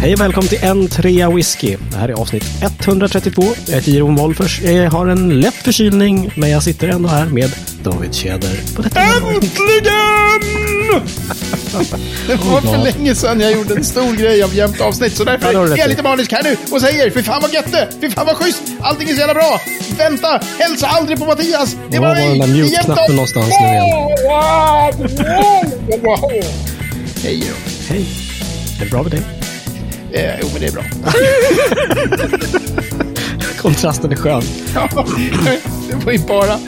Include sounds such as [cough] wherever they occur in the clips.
Hej och välkommen till en trea whisky. Det här är avsnitt 132. Jag heter Jeroen Wolffers. Jag har en lätt förkylning, men jag sitter ändå här med David Tjäder. På detta Äntligen! Det var för länge sedan jag gjorde en stor grej av jämnt avsnitt, så därför Ja, det är jag lite manisk här nu och säger fy fan vad götte, fy fan vad schysst, allting är så jävla bra. Vänta, hälsa aldrig på Mattias. Det Var var den där i- i mute-knappen jämnt av- någonstans nu igen? Hej då. Hej. Är det bra med dig? Eh, jo, men det är bra. [laughs] Kontrasten är skön. Ja, det var ju bara,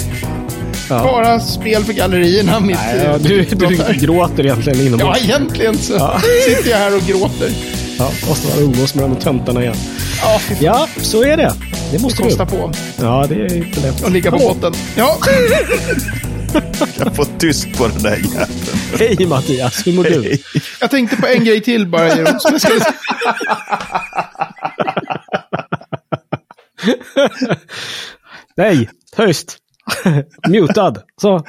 Ja. bara spel för gallerierna. Mitt, Ja, eh, du, du gråter egentligen Ja, inombords. egentligen så sitter jag här och gråter. Ja, måste vara umgås med de töntarna igen. Ja, Ja, så är det. Det måste du. kosta på Ja, det är inte lätt. att ligga på botten. Ja, [laughs] [laughs] Jag får tyst på den där jäveln. Hej Mattias, hur mår du? Hej. jag tänkte på en grej till bara. [laughs] Nej, tyst. Mutad. Så.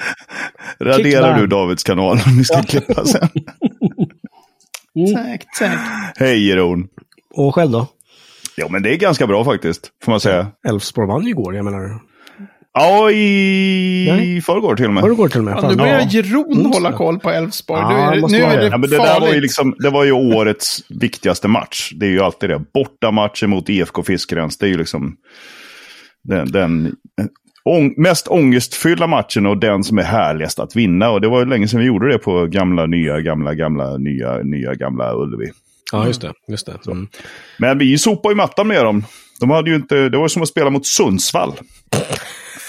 Raderar du Davids kanal om vi ska klippa sen. Tack, tack. Hej Jeroen. Och själv då? Ja men det är ganska bra faktiskt, får man säga. Elfsborg vann ju igår, jag menar. Ja, i Nej. förrgår till och med. Har du går till och med? Ja, nu börjar Ja. Jeroen hålla koll på Elfsborg. Ja, nu är nu är det. Ja, men det farligt. där var ju liksom, det var ju årets viktigaste match. Det är ju alltid det. Bortamatchen mot IFK Fiskrens, det är ju liksom den, den ång, mest ångestfyllda matchen och den som är härligast att vinna. Och det var ju länge sedan vi gjorde det på gamla, nya, gamla, gamla, nya, nya, gamla Ullevi. Ja, just det. Just det. Mm. Men vi sopade ju mattan med dem. De hade ju inte, det var ju som att spela mot Sundsvall.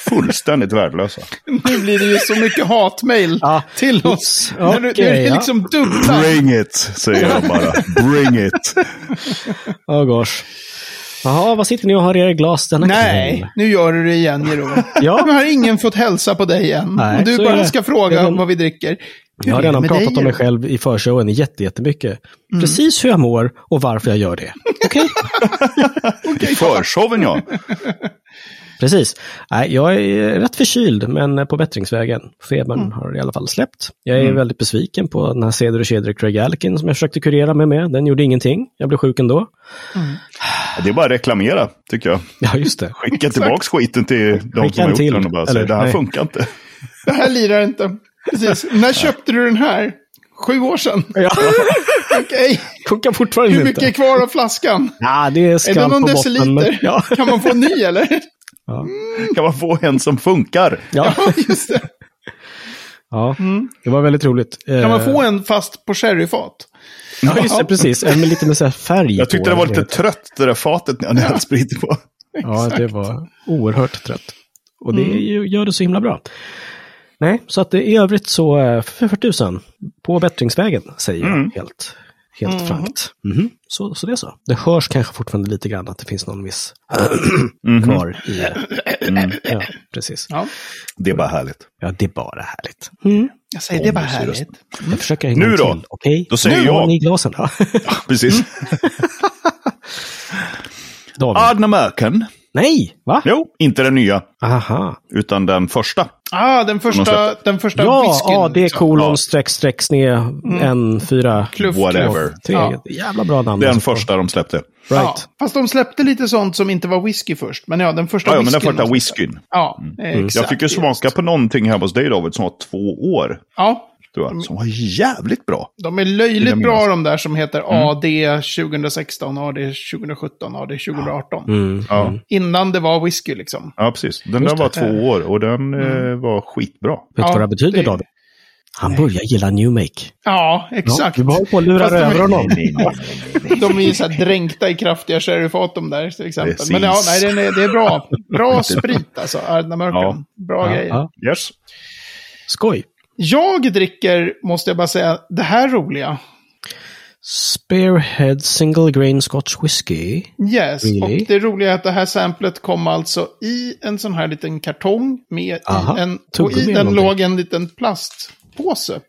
Fullständigt värdelösa. Nu blir det ju så mycket hatmejl Ja. till oss. Nu, nu är det ja. liksom dubbla. Bring it, säger jag bara. Bring it. Oh gosh. Jaha, vad sitter ni och har i era glas denna Nej, kväll? nu gör du det igen Jeroen. Ja. Nu har ingen fått hälsa på dig än. Nej, och du bara det. ska fråga Jag vad vi dricker. Hur Jag har det redan pratat dig, om mig själv i förshowen jätte, jättemycket. Mm. Precis hur jag mår och varför jag gör det. [laughs] Okej? Förshowen ja. Precis. Nej, jag är rätt förkyld, men på bättringsvägen. Febern Mm. har i alla fall släppt. Jag är väldigt besviken på den här Ceder och Cedric Craig Alkin som jag försökte kurera mig med. Den gjorde ingenting. Jag blev sjuk ändå. Det är bara att reklamera, tycker jag. Ja, just det. Skicka tillbaka skiten till de Skicka som har gjort till, den och bara eller? säga det här Nej. funkar inte. Det här lirar inte. Precis. När köpte du den här? Sju år sedan? Ja. [laughs] Okej. Kokar fortfarande Hur mycket är inte. kvar av flaskan? Ja, det är Är det någon på botten. deciliter? Men, ja. Kan man få en ny eller? Kan man få en som funkar? Ja. [laughs] Ja, just det. ja, det var väldigt roligt. Mm. Kan man Eh, få en fast på sherryfat? Ja, just det, precis. En med lite med så färg Jag tyckte på, det var lite trött det där fatet när jag hade hällt sprit på. [laughs] Ja, det var oerhört trött. Och det Mm. gör det så himla bra. Nej, så att det, i övrigt så eh, för 40 000 på bättringsvägen säger Mm. jag helt, helt frankt. Mhm. Så, så det är så. Det hörs kanske fortfarande lite grann att det finns någon viss [clears throat] kvar i... Mm. Ja, precis. Ja. Det är bara härligt. Ja, det är bara härligt. Mm. Jag säger det är bara härligt. Jag försöker en Nu då? till, okej? Då säger nu jag. ni glasen. Ja. Precis. [laughs] David. Adnamöken. Nej, va? Jo, inte den nya, Aha. utan den första. Ah, den första, den första Ja, whiskyn. ja, det är liksom. kolon Ja. streck streck sned en fyra Kluff, Whatever. kluff. tre. Ja. Jävla bra namn. Den alltså. första de släppte. Right. Ja, fast de släppte lite sånt som inte var whisky först. Men ja, den första Ja, ja men den första de whiskyn. Ja, exakt. Jag fick ju smaka på någonting hemma hos dig David som var två år. Ja, Tror jag, som var jävligt bra. de är löjligt bra de där som heter AD 2016, AD 2017, AD 2018. Mm. Ja, Innan det var whisky liksom. ja precis. Den där var två år och den eh, var skitbra. Vet du Ja, vad det betyder det- David? Han börjar gilla New Make. Ja, Ja, exakt. du håller på att lura de över honom. [laughs] De är ju så här dränkta i kraftiga sherryfat de där till exempel. Precis. Men ja, nej, det är, det är bra. Bra [laughs] sprit alltså, Ardnamurken. Ja. Bra Ja, grejer. ja. Yes. Skoj. Jag dricker, måste jag bara säga, det här roliga. Spearhead Single Grain Scotch Whisky. Yes, Really? och det roliga är att det här samplet kom alltså i en sån här liten kartong med Aha, en, och i den någonting. låg en liten plastpåse.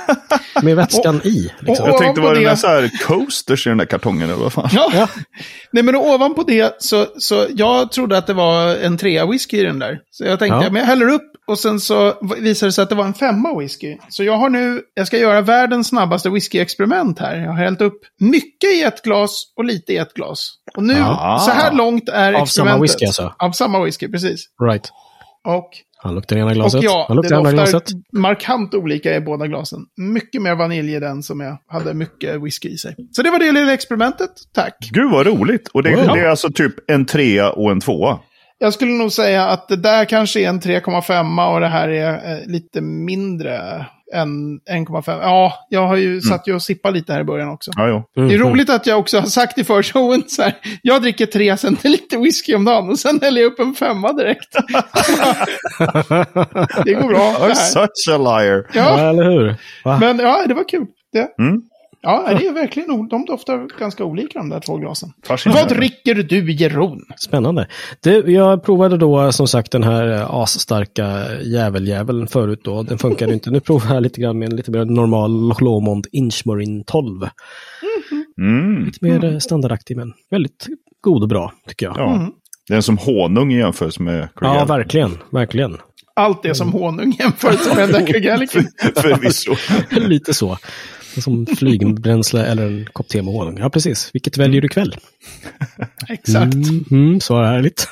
[laughs] Med vätskan i. Liksom. och- Jag tänkte, var det det- några så här coasters i den där kartongen eller vad fan? Ja. [laughs] Nej, men ovanpå det så, så jag trodde att det var en trea whisky i den där. Så jag tänkte, Ja. men jag häller upp och sen så visade det sig att det var en femma whisky. Så jag har nu, jag ska göra världens snabbaste whisky-experiment här. Jag har hällt upp mycket i ett glas och lite i ett glas. Och nu, Ah. så här långt är Av experimentet. samma whisky alltså? Av samma whisky, precis. Right. Och, Han luktar i ena och glaset. ja, Han det luktar i andra glaset. markant olika i båda glasen. Mycket mer vanilj i den som jag hade mycket whisky i sig. Så det var det lilla experimentet. Tack. Gud vad roligt. Och det, Wow. det är alltså typ en trea och en tvåa. Jag skulle nog säga att det där kanske är en 3,5 och det här är eh, lite mindre än 1,5. Ja, jag har ju satt ju och sippat lite här i början också. Ja. Mm, Det är roligt att jag också har sagt i förshowen så här, jag dricker 3 centiliter whisky om dagen och sen häller jag upp en femma direkt. [laughs] det går bra. Det I'm such a liar. Ja, Ja, eller hur? Va? men ja, det var kul. Det. Mm. Ja, det är verkligen, de doftar ganska olika de där två glasen. Vad dricker du, Jeroen? Spännande. Det, jag provade då som sagt den här asstarka jäveljäveln förut då. Den funkade inte. Nu provar jag lite grann med en lite mer normal Lomond Inchmarin 12. Mm. Lite mer mm. standardaktig men väldigt god och bra tycker jag. Ja. Det är som honung i jämförelse med Ja, Craig verkligen. Verkligen. Allt är som honung jämfört med den där Craig [laughs] Förvisso. [laughs] lite så. Som flygbränsle eller en kopp te med honung. Ja, precis. Vilket väljer du ikväll? [laughs] Exakt. Mm, mm, så härligt.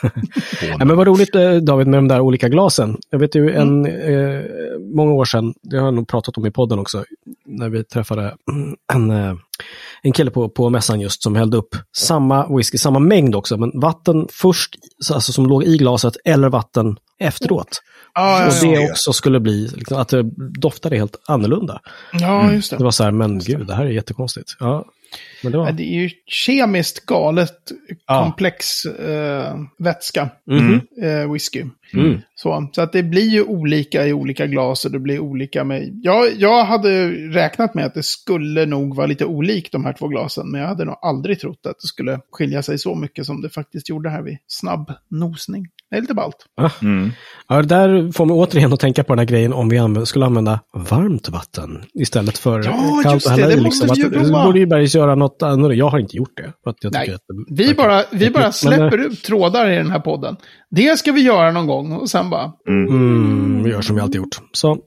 ja, men vad roligt eh, David med de där olika glasen. Jag vet ju en, eh, många år sedan, det har jag nog pratat om i podden också, när vi träffade [clears throat] en, eh, en kille på, på mässan just som hällde upp samma whisky, samma mängd också, men vatten först, så- alltså som låg i glaset, eller vatten efteråt. Ja, Och det också skulle bli, liksom, att det doftade helt annorlunda. ja, just det. Det var så här, men gud, det här är jättekonstigt. Ja, men det var... Det är ju kemiskt galet Ja. komplex eh, vätska, Mhm. eh, whisky. Mm. Så, så att det blir ju olika i olika glas och det blir olika med... Jag, jag hade räknat med att det skulle nog vara lite olikt de här två glasen, men jag hade nog aldrig trott att det skulle skilja sig så mycket som det faktiskt gjorde här vid snabb nosning. Det är lite ballt. Mm. Ja, där får mig återigen att tänka på den här grejen om vi anv- skulle använda varmt vatten istället för Ja, kallt och det, det måste Liksom. vi Att, ju borde ju Bergs göra något annorlunda. Jag har inte gjort det. För att jag Nej, tycker att det Vi bara, vi bara äckligt. Men, släpper ut trådar i den här podden. Det ska vi göra någon gång och sen bara... Mm, vi gör som vi alltid gjort. Så. [laughs]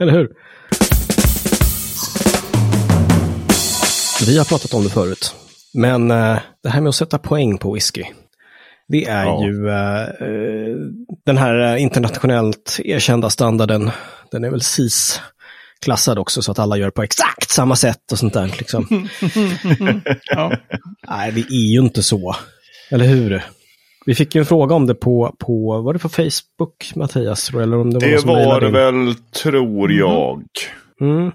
Eller hur? Vi har pratat om det förut. Men eh, det här med att sätta poäng på whisky. Det är Ja. ju eh, eh, den här internationellt erkända standarden. Den är väl CIS klassad också så att alla gör på exakt samma sätt och sånt där. Liksom. [laughs] Ja. Nej, det är ju inte så. Eller hur? Vi fick ju en fråga om det på, på var det på Facebook, Mattias? jag, Eller om det var någon Det som var det väl, tror jag. Mm. Det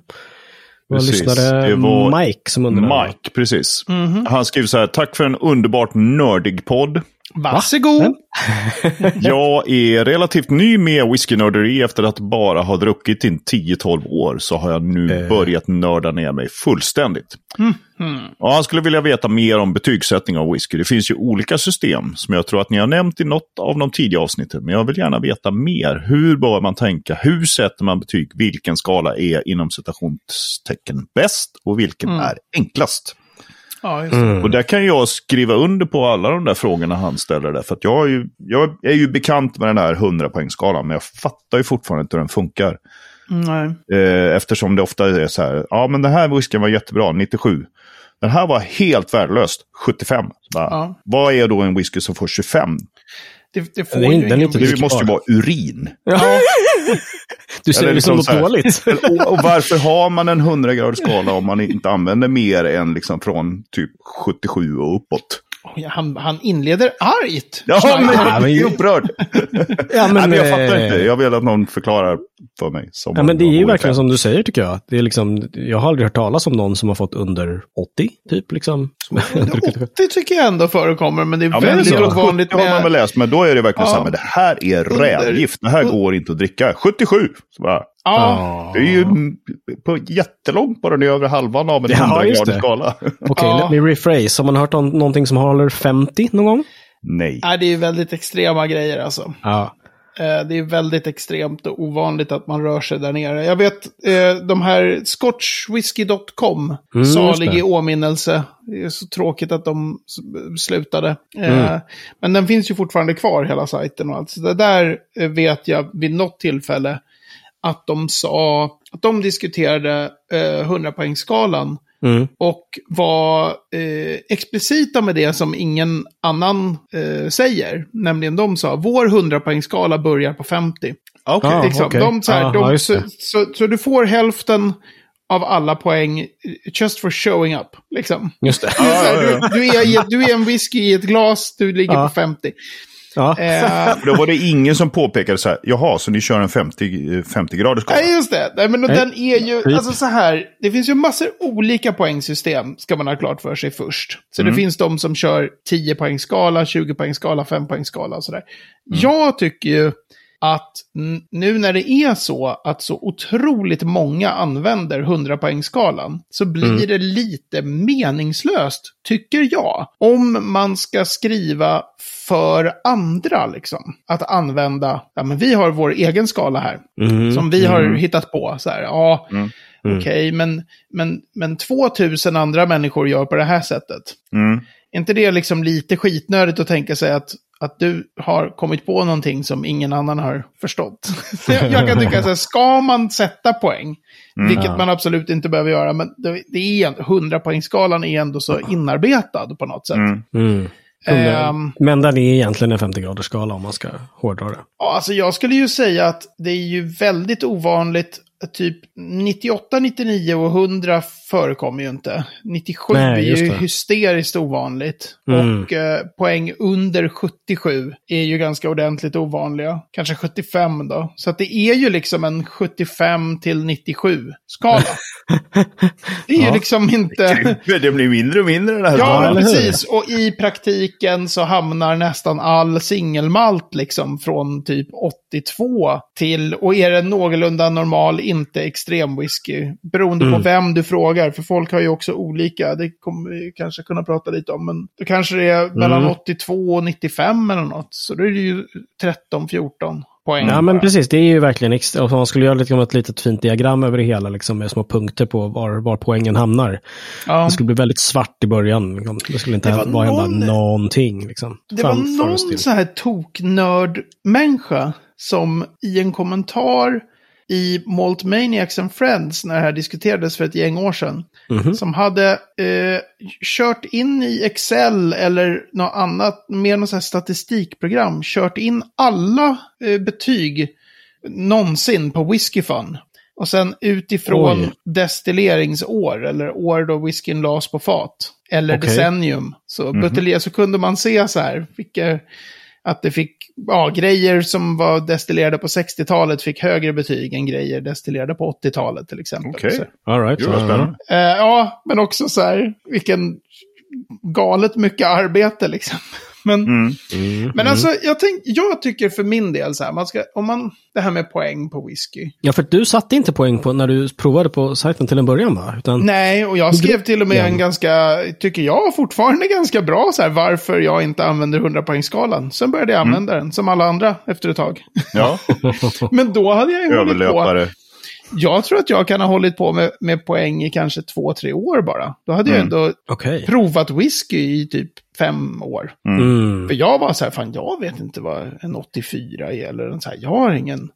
var Precis, lyssnare det var Mike som undrade. Mike, precis. Han skriver så här, tack för en underbart nördig podd. Varsågod! [laughs] Jag är relativt ny med whiskynörderi efter att bara ha druckit i 10-12 år. Så har jag nu Eh. börjat nörda ner mig fullständigt. Ja, han skulle vilja veta mer om betygssättning av whisky. Det finns ju olika system som jag tror att ni har nämnt i något av de tidiga avsnitten. Men jag vill gärna veta mer. Hur bör man tänka? Hur sätter man betyg? Vilken skala är inom citationstecken bäst och vilken är enklast? Ja, just det. Mm. Och där kan jag skriva under på alla de där frågorna han ställer där. För att jag är ju, jag är ju bekant med den här 100 poängskalan men jag fattar ju fortfarande inte hur den funkar. Nej. Eh, eftersom det ofta är så här, ja men den här whiskyn var jättebra, 97. Den här var helt värdelöst, 75. Så bara, Ja. Vad är då en whisky som får 25? Det, det får Den ju den inte Det måste ju vara urin. Ja. [laughs] Du säger det som liksom något dåligt. [laughs] och, och varför har man en 100-gradig skala om man inte använder mer än liksom från typ 77 och uppåt? Han, han inleder argt. Ja, men Ja, jag men- upprörd. Ja, Nej, men jag fattar eh, inte. Jag vill att någon förklarar för mig. Som Ja, men det är ju verkligen som du säger tycker jag. Det är liksom, jag har aldrig hört talas om någon som har fått under 80, typ. Liksom. 80 tycker jag ändå förekommer, men det är Ja, men väldigt så. ovanligt 70 har man väl med... läst, men då är det verkligen Ja. så här, men det här är rävgift. Det här går inte att dricka. 77! Så bara, Ja, det är ju på jättelångt på den övre halvan av en Ja, just 100-gradig det. skala. Okej, Ja. let me rephrase. Har man hört om någonting som håller 50 någon gång? Nej. Nej, det är ju väldigt extrema grejer alltså. Ja. Eh, det är väldigt extremt och ovanligt att man rör sig där nere. Jag vet, eh, de här scotchwhisky.com, Mm, salig i åminnelse. Det är så tråkigt att de slutade. Eh, Mm. Men den finns ju fortfarande kvar, hela sajten och allt. Så det där vet jag vid något tillfälle att de sa, att de diskuterade eh, 100-poängsskalan Mm. och var eh, explicita med det som ingen annan eh, säger. Nämligen de sa, vår 100-poängsskala börjar på 50. Okej. Ja. liksom. okej. de, så, här, Ja, de, just så, så, så du får hälften av alla poäng eh, just for showing up. Liksom. Just det. Du, du, är, du är en whisky i ett glas, du ligger Ja. på 50. Ja. Eh, [laughs] Då var det ingen som påpekade så här, jaha, så ni kör en 50, 50 graders skala? Nej, just det. Nej, men Nej. den är ju, Skit. alltså så här, det finns ju massor olika poängsystem, ska man ha klart för sig först. Så det finns de som kör 10 poängskala, 20 poängskala, 5 poängskala och sådär. Jag tycker ju att nu när det är så att så otroligt många använder 100 poängskalan så blir det lite meningslöst, tycker jag. Om man ska skriva för andra, liksom. Att använda, ja men vi har vår egen skala här. Mm. Som vi har hittat på. Så här, ja, Mm. okej, men, men, men 2000 andra människor gör på det här sättet. Mm. Är inte det liksom lite skitnödigt att tänka sig att, att du har kommit på någonting som ingen annan har förstått? [laughs] Jag, kan tycka så här, ska man sätta poäng, vilket Ja. man absolut inte behöver göra, men det, det är 100 poängskalan är ändå så inarbetad på något sätt. Mm. Mm. Ehm, Men den är egentligen en 50-graders skala om man ska hårdra det. Ja, alltså jag skulle ju säga att det är ju väldigt ovanligt. Typ 98, 99 och 100 förekommer ju inte. 97 Nej, är ju hysteriskt ovanligt. Mm. Och eh, poäng under 77 är ju ganska ordentligt ovanliga. Kanske 75 då. Så att det är ju liksom en 75 till 97-skala. [laughs] det är ju Ja. liksom inte... [laughs] Det blir mindre och mindre det här. Ja, hur? precis. Och i praktiken så hamnar nästan all singelmalt liksom från typ 82 till, och är det någorlunda normal, inte extrem whisky. Beroende på Mm. vem du frågar, för folk har ju också olika, det kommer vi kanske kunna prata lite om, men då kanske det är mellan Mm. 82 och 95 eller något. Så då är det ju 13-14 poäng. Ja, men bara. precis. Det är ju verkligen extra. Och man skulle göra liksom ett litet fint diagram över det hela, liksom, med små punkter på var, var poängen hamnar. Ja. Det skulle bli väldigt svart i början. liksom. Det skulle inte Det var hända, någon- någonting. Liksom. Det var någon så här toknörd-människa som i en kommentar i Malt Maniacs and Friends, när det här diskuterades för ett gäng år sedan, Mhm. som hade eh, kört in i Excel eller något annat, mer något statistikprogram, kört in alla eh, betyg någonsin på Whiskey Fun. Och sen utifrån Oj. destilleringsår, eller år då whiskyn lades på fat, eller Okej. decennium, så, Mhm. buteljer, så kunde man se så här, vilka, att det fick, ja, grejer som var destillerade på 60-talet fick högre betyg än grejer destillerade på 80-talet till exempel. Okej. Så, All right. Gud vad Ja, spännande. eh, ja, men också så här, vilken galet mycket arbete liksom. Men, Mm. Mm. men alltså, jag, tänk, jag tycker för min del så här, man ska, om man, det här med poäng på whisky. Ja, för du satte inte poäng på när du provade på sajten till en början, va? Utan, Nej, och jag skrev till och med en ganska, tycker jag fortfarande ganska bra så här, varför jag inte använder 100-poängsskalan. Sen började jag använda den, som alla andra, efter ett tag. Ja, [laughs] Men då hade jag ju hållit på. Jag tror att jag kan ha hållit på med, med poäng i kanske två, tre år bara. Då hade jag Mm. ändå Okej. provat whisky i typ fem år. Mm. För jag var så här, fan jag vet inte vad en 84 är. Eller en så här, jag har ingen...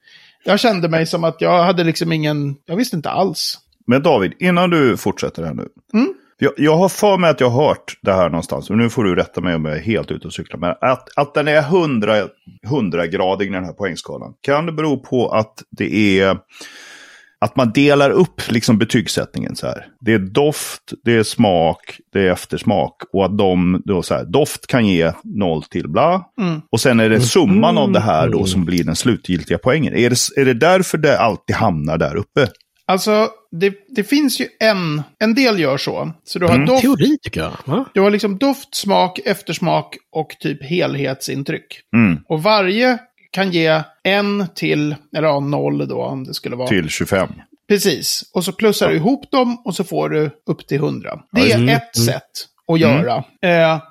Jag kände mig som att jag hade liksom ingen... Jag visste inte alls. Men David, innan du fortsätter här nu. Mm. Jag, jag har för mig att jag har hört det här någonstans, och nu får du rätta mig om jag är helt ute och cyklar, men att, att den är 100, 100-gradig den här poängskalan. Kan det bero på att det är att man delar upp liksom betygssättningen så här. Det är doft, det är smak, det är eftersmak. Och att de då så här, doft kan ge noll till bla. Mm. Och sen är det summan av det här då Mm. som blir den slutgiltiga poängen. Är det, är det därför det alltid hamnar där uppe? Alltså, det, det finns ju en... En del gör så. Så du har Mm. doft, Teori, tycker jag. Va? du har liksom doft, smak, eftersmak och typ helhetsintryck. Mm, Och varje kan ge en till, eller ja, noll då om det skulle vara. till 25. Precis. Och så plussar du ihop dem och så får du upp till 100. Det är Mm, ett mm. sätt att göra. Eh,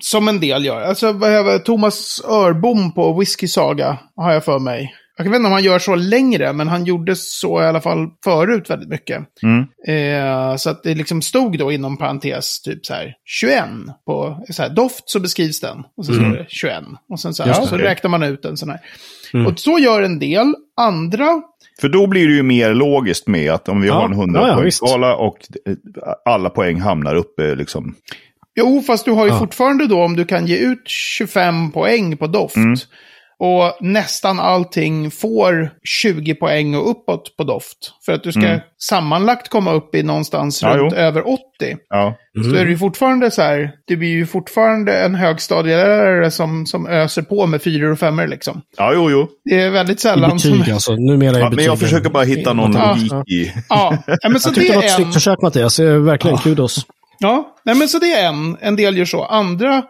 som en del gör. Alltså, vad Thomas Örbom på Whisky Saga har jag för mig. Jag vet inte om han gör så längre, men han gjorde så i alla fall förut väldigt mycket. Mm. Eh, så att det liksom stod då inom parentes typ så här 21 på så här, doft så beskrivs den. Och så står det 21. Och sen så, här, så räknar man ut en sån här. Mm. Och så gör en del. Andra För då blir det ju mer logiskt med att om vi Ja, har en 100 ja, och eh, alla poäng hamnar uppe liksom. Jo, fast du har ju fortfarande då om du kan ge ut 25 poäng på doft. Mm. Och nästan allting får 20 poäng och uppåt på doft. För att du ska Mm. sammanlagt komma upp i någonstans Ja, runt jo. över 80. Ja. Så är det ju fortfarande så här, det blir ju fortfarande en högstadielärare som, som öser på med fyror och femmor liksom. ja, jo, jo. Det är väldigt I sällan som... betyg alltså. Numera är Ja, men jag försöker bara hitta någon Ja. logik Ja. i... Ja, ja, men så Jag tyckte det det var ett är en... snyggt försök Mattias. Verkligen kudos. Ja, nej men så det är en. En del gör så. Andra,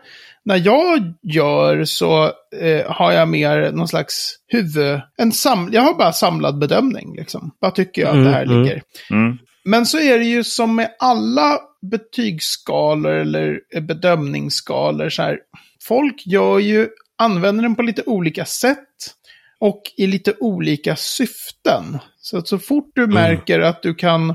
när jag gör så eh, har jag mer någon slags huvud... En sam, jag har bara samlad bedömning liksom. Vad tycker jag att det här Mm, mm. ligger? Mm. Men så är det ju som med alla betygsskalor eller eh, bedömningsskalor så här. Folk gör ju, använder den på lite olika sätt och i lite olika syften. Så att så fort du märker att du kan,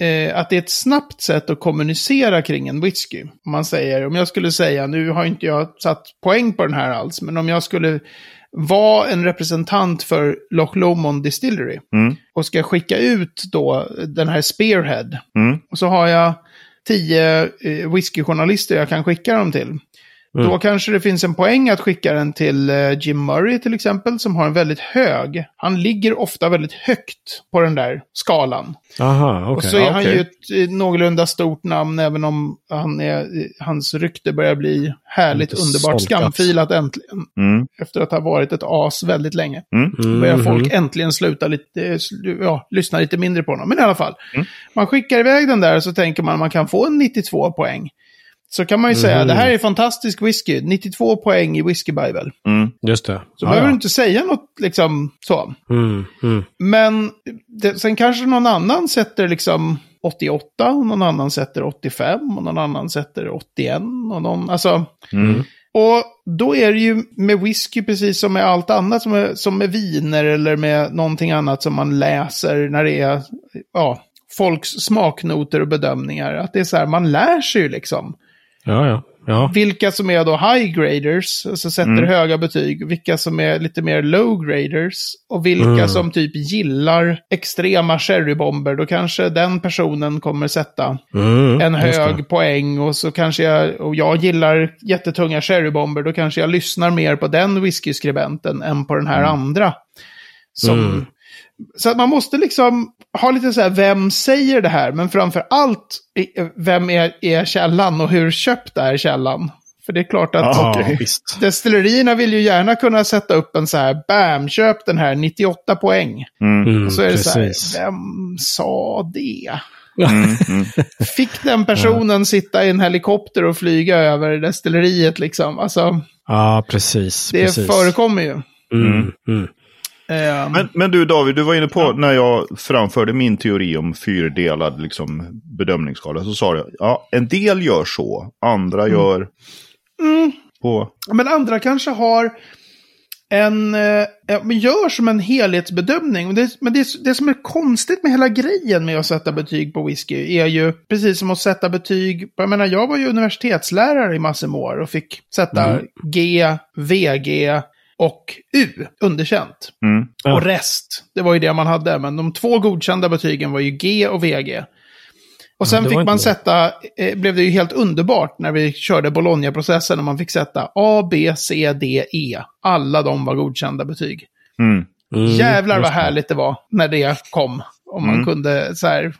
eh, att det är ett snabbt sätt att kommunicera kring en whisky. Om man säger, om jag skulle säga, nu har inte jag satt poäng på den här alls, men om jag skulle vara en representant för Loch Lomond Distillery Mm. och ska skicka ut då den här Spearhead. Mm. Och så har jag tio eh, whiskyjournalister jag kan skicka dem till. Då kanske det finns en poäng att skicka den till eh, Jim Murray till exempel, som har en väldigt hög. Han ligger ofta väldigt högt på den där skalan. Aha, okej. Och så är ja, han ju ett eh, någorlunda stort namn, även om han är, eh, hans rykte börjar bli härligt underbart solkat. skamfilat äntligen. Mm. Efter att ha varit ett as väldigt länge Mm, börjar folk äntligen sluta lite, ja, lyssna lite mindre på honom. Men i alla fall, Mm. man skickar iväg den där så tänker man att man kan få en 92 poäng. Så kan man ju säga, Mhm. det här är fantastisk whisky, 92 poäng i Whisky Bible. Mm. Just det. Så Ja, behöver ja. du inte säga något liksom så. Mm, mm. Men det, sen kanske någon annan sätter liksom 88, och någon annan sätter 85, och någon annan sätter 81, och någon, alltså... Mm. Och då är det ju med whisky precis som med allt annat, som med, som med viner eller med någonting annat som man läser när det är ja, folks smaknoter och bedömningar. Att det är så här, man lär sig ju liksom. Ja, ja. ja. Vilka som är då high graders, alltså sätter Mm. höga betyg, vilka som är lite mer low graders och vilka Mm. som typ gillar extrema sherrybomber, då kanske den personen kommer sätta Mm, en hög poäng och så kanske jag, och jag gillar jättetunga sherrybomber, då kanske jag lyssnar mer på den whiskyskribenten än på den här andra. Som, Mm. Så att man måste liksom ha lite så här, vem säger det här? Men framför allt, vem är, är källan och hur köpt är källan? För det är klart att Okej. visst. [laughs] destillerierna vill ju gärna kunna sätta upp en så här, bam, köp den här, 98 poäng. Mm. Mm, Och så är det så precis. här, vem sa det? Mm. Mm. [laughs] Fick den personen sitta i en helikopter och flyga över destilleriet liksom? Alltså, Ja, precis. det precis. förekommer ju. Mm, mm. Ehm, Men, men du David, du var inne på när jag framförde min teori om fyrdelad liksom, bedömningsskala. Så sa du, ja, en del gör så, andra gör mm, på... men andra kanske har en, eh, ja, gör som en helhetsbedömning. Men, det, men det, det som är konstigt med hela grejen med att sätta betyg på whisky är ju precis som att sätta betyg. Jag menar, jag var ju universitetslärare i massor år och fick sätta Mm. G, VG och U, underkänt. Mm. Ja. Och rest, det var ju det man hade. Men de två godkända betygen var ju G och VG. Och sen det fick man sätta, eh, blev det ju helt underbart när vi körde Bologna-processen och man fick sätta A, B, C, D, E. Alla de var godkända betyg. Mm. Mm, Jävlar vad härligt det var när det kom. Om man Mm. kunde så här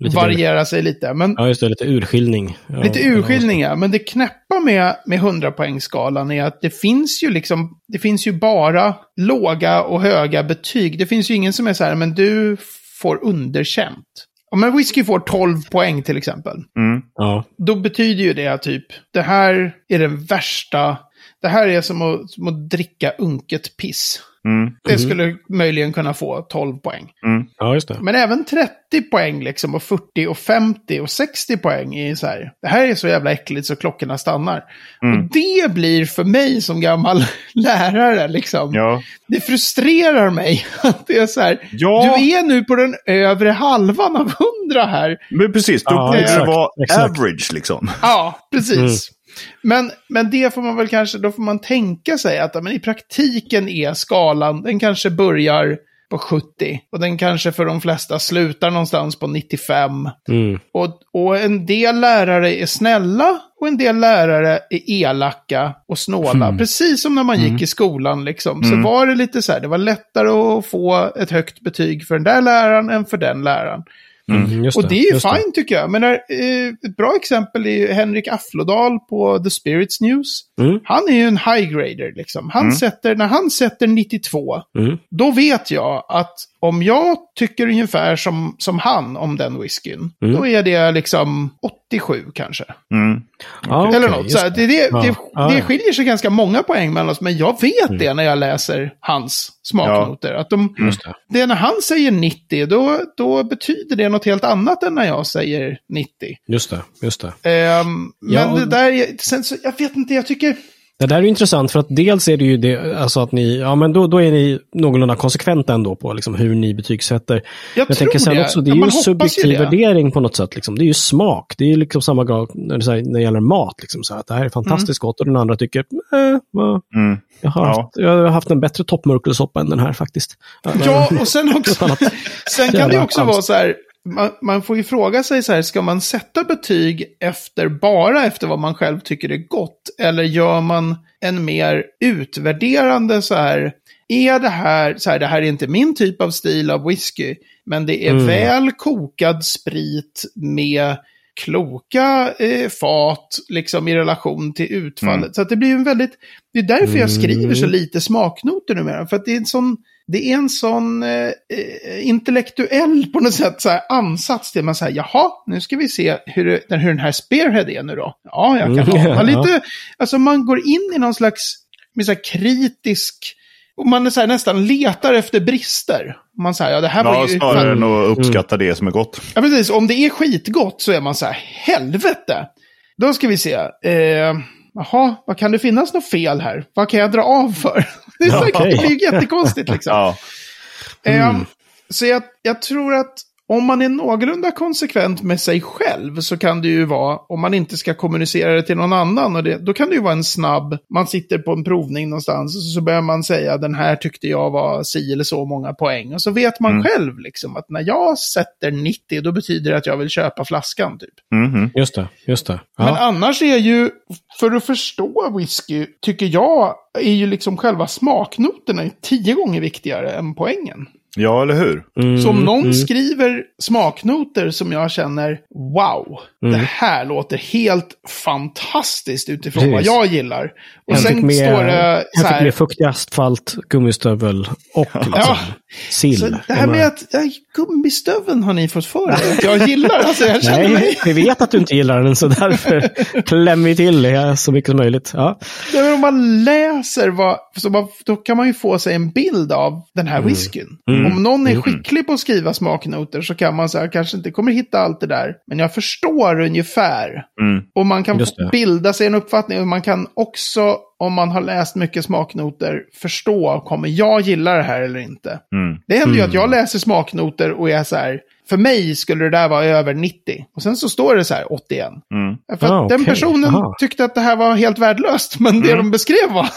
Lite variera sig lite. Men Ja, just det. Lite urskiljning. Ja, Lite urskiljningar, men det knäppa med, med 100-poängsskalan är att det finns ju liksom, det finns ju bara låga och höga betyg. Det finns ju ingen som är så här, men du får underkänt. Om en whisky får 12 poäng till exempel, Mm. Ja. då betyder ju det typ, det här är den värsta, det här är som att, som att dricka unket piss. Mm. Det skulle möjligen kunna få 12 poäng. Ja, just det. Men även 30 poäng liksom, och 40 och 50 och 60 poäng är så här. Det här är så jävla äckligt så klockorna stannar. Och det blir för mig som gammal [laughs] lärare liksom. Ja. Det frustrerar mig [laughs] att det är så här. Ja. Du är nu på den övre halvan av 100 här. Men precis, då Ja, borde det vara average liksom. Ja, precis. Men, men det får man väl kanske, då får man tänka sig att men i praktiken är skalan, den kanske börjar på 70 och den kanske för de flesta slutar någonstans på 95. Mm. Och, och en del lärare är snälla och en del lärare är elaka och snåla. Precis som när man gick i skolan liksom. Så var det lite så här, det var lättare att få ett högt betyg för den där läraren än för den läraren. Mm, just Och det är ju fine tycker jag. Men eh, ett bra exempel är Henrik Afflodal på The Spirits News. Mm. Han är ju en high grader liksom. Han sätter, när han sätter 92, Mm. då vet jag att om jag tycker ungefär som, som han om den whiskyn, Mm. då är det liksom 87 kanske. Mm. Ja, Eller okej, något. Så det, det, Ja. det, Ja, det ja. Mm. skiljer sig ganska många poäng mellan oss, men jag vet det när jag läser hans smaknoter. Att de, Just det. det är när han säger 90, då, då betyder det något helt annat än när jag säger 90. Just det. Just det. Ja, men och- det där, är- sen så, jag vet inte, jag tycker... Det där är ju intressant för att dels är det ju det, alltså att ni, ja men då, då är ni någorlunda konsekventa ändå på liksom hur ni betygsätter. Jag, Jag tror tänker sen det. också, det Ja, är ju en hoppas subjektiv ju värdering på något sätt. Liksom. Det är ju smak. Det är ju liksom samma sak när det, så här, när det gäller mat. Liksom, så här, att det här är fantastiskt gott och den andra tycker, eh, va, Mm. jag, har Ja. haft, jag har haft en bättre toppmörkelsoppa än den här faktiskt. Ja, och sen [laughs] också... sen kan det också vara så här, man, man får ju fråga sig så här, ska man sätta betyg efter, bara efter vad man själv tycker är gott? Eller gör man en mer utvärderande så här, är det här, så här, det här är inte min typ av stil av whisky, men det är Mm. väl kokad sprit med kloka eh, fat liksom i relation till utfallet. Mm. Så att det blir en väldigt, det är därför jag skriver så Mm. lite smaknoter numera. För att det är en sån, det är en sån eh, eh, intellektuell på något sätt så här, ansats till man säger jaha, nu ska vi se hur, hur den här spearhead är nu då. Ja, jag kan Mm, [laughs] ja. lite, alltså man går in i någon slags med så här kritisk, och man är så här, nästan letar efter brister. Man säger, ja det här var Ja, ju... snarare än att uppskatta det som är gott. Ja, precis. Om det är skitgott så är man så här, helvete! Då ska vi se. Eh, jaha, vad kan det finnas något fel här? Vad kan jag dra av för? Det, är här, okej. det blir jättekonstigt liksom. Ja. Eh, så jag, jag tror att om man är någorlunda konsekvent med sig själv så kan det ju vara, om man inte ska kommunicera det till någon annan, och det, då kan det ju vara en snabb, man sitter på en provning någonstans och så börjar man säga den här tyckte jag var si eller så många poäng. Och så vet man själv liksom att när jag sätter 90 då betyder det att jag vill köpa flaskan typ. Mhm. Just det, just det. Ja. Men annars är ju, för att förstå whisky, tycker jag, är ju liksom själva smaknoterna tio gånger viktigare än poängen. Ja, eller hur? Mm, Så om någon mm. skriver smaknoter som jag känner, wow, Mm. det här låter helt fantastiskt utifrån Precis. vad jag gillar. Och En sen fick med, står det så fick här, med fuktig asfalt, gummistövel och liksom, Ja. sill. så det här med att, ja, gummistöveln har ni fått för er att jag gillar. Alltså jag känner Nej, mig, vi vet att du inte gillar den så därför klämmer vi till det så mycket som möjligt. Ja. Ja, men om man läser vad, så man, då kan man ju få sig en bild av den här whiskyn. Mm. Om någon är skicklig på att skriva smaknoter så kan man säga, kanske inte kommer hitta allt det där, men jag förstår ungefär. Mm. Och man kan bilda sig en uppfattning och man kan också, om man har läst mycket smaknoter, förstå, kommer jag gilla det här eller inte? Mm. Det händer ju att jag läser smaknoter och är så här, för mig skulle det där vara över 90. Och sen så står det så här 81. Mm. För att Ah, den okej. personen Aha. tyckte att det här var helt värdelöst. Men det de beskrev var,